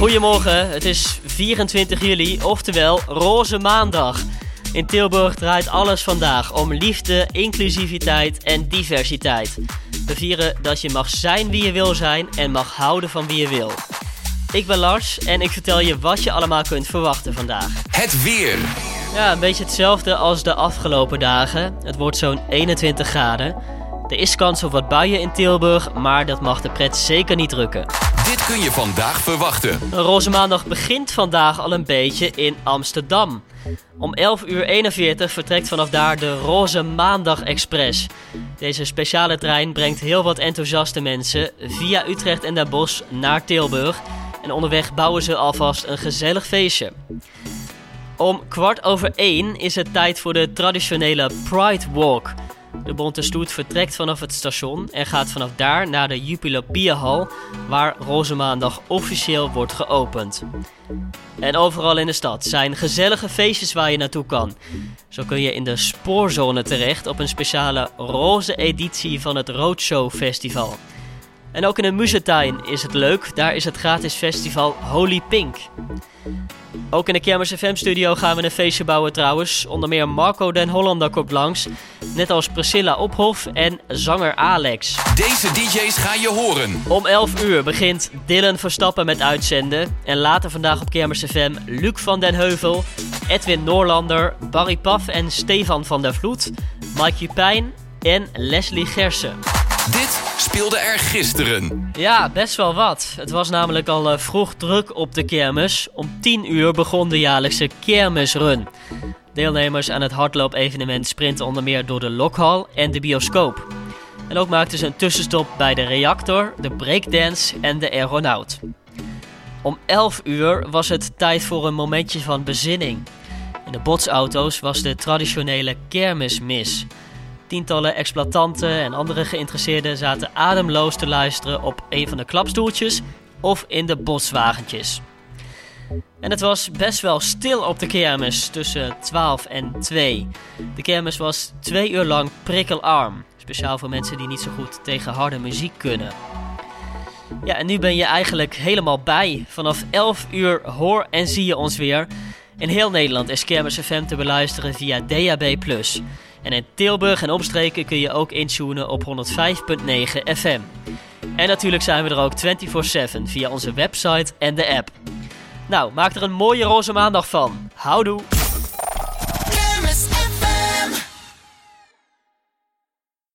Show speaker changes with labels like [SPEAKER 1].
[SPEAKER 1] Goedemorgen, het is 24 juli, oftewel Roze Maandag. In Tilburg draait alles vandaag om liefde, inclusiviteit en diversiteit. We vieren dat je mag zijn wie je wil zijn en mag houden van wie je wil. Ik ben Lars en ik vertel je wat je allemaal kunt verwachten vandaag.
[SPEAKER 2] Het weer.
[SPEAKER 1] Ja, een beetje hetzelfde als de afgelopen dagen. Het wordt zo'n 21 graden. Er is kans op wat buien in Tilburg, maar dat mag de pret zeker niet drukken.
[SPEAKER 2] Dit kun je vandaag verwachten.
[SPEAKER 1] Roze maandag begint vandaag al een beetje in Amsterdam. Om 11 uur 41 vertrekt vanaf daar de Roze Maandag Express. Deze speciale trein brengt heel wat enthousiaste mensen via Utrecht en Den Bosch naar Tilburg. En onderweg bouwen ze alvast een gezellig feestje. Om kwart over één is het tijd voor de traditionele Pride Walk. De bonte stoet vertrekt vanaf het station en gaat vanaf daar naar de Jupiler waar Roze Maandag officieel wordt geopend. En overal in de stad zijn gezellige feestjes waar je naartoe kan. Zo kun je in de spoorzone terecht op een speciale roze editie van het Roadshow Festival. En ook in de Muzetuin is het leuk, daar is het gratis festival Holy Pink. Ook in de Kermis FM studio gaan we een feestje bouwen trouwens. Onder meer Marco den Hollander komt langs. Net als Priscilla Ophof en zanger Alex.
[SPEAKER 2] Deze DJ's ga je horen.
[SPEAKER 1] Om 11 uur begint Dylan Verstappen met uitzenden. En later vandaag op Kermis FM Luc van den Heuvel, Edwin Noorlander, Barry Paf en Stefan van der Vloed, Mike Jupijn en Leslie Gersen.
[SPEAKER 2] Dit speelde er gisteren.
[SPEAKER 1] Ja, best wel wat. Het was namelijk al uh, vroeg druk op de kermis. Om 10 uur begon de jaarlijkse kermisrun. Deelnemers aan het hardloop-evenement sprinten onder meer door de lokhal en de bioscoop. En ook maakten ze een tussenstop bij de reactor, de breakdance en de aeronaut. Om 11 uur was het tijd voor een momentje van bezinning. In de botsauto's was de traditionele kermismis. Tientallen exploitanten en andere geïnteresseerden zaten ademloos te luisteren op een van de klapstoeltjes of in de botswagentjes. En het was best wel stil op de kermis tussen 12 en 2. De kermis was twee uur lang prikkelarm. Speciaal voor mensen die niet zo goed tegen harde muziek kunnen. Ja, en nu ben je eigenlijk helemaal bij. Vanaf 11 uur hoor en zie je ons weer. In heel Nederland is Kermis FM te beluisteren via DAB+. En in Tilburg en omstreken kun je ook intunen op 105.9 FM. En natuurlijk zijn we er ook 24/7 via onze website en de app. Nou, maak er een mooie roze maandag van. Houdoe!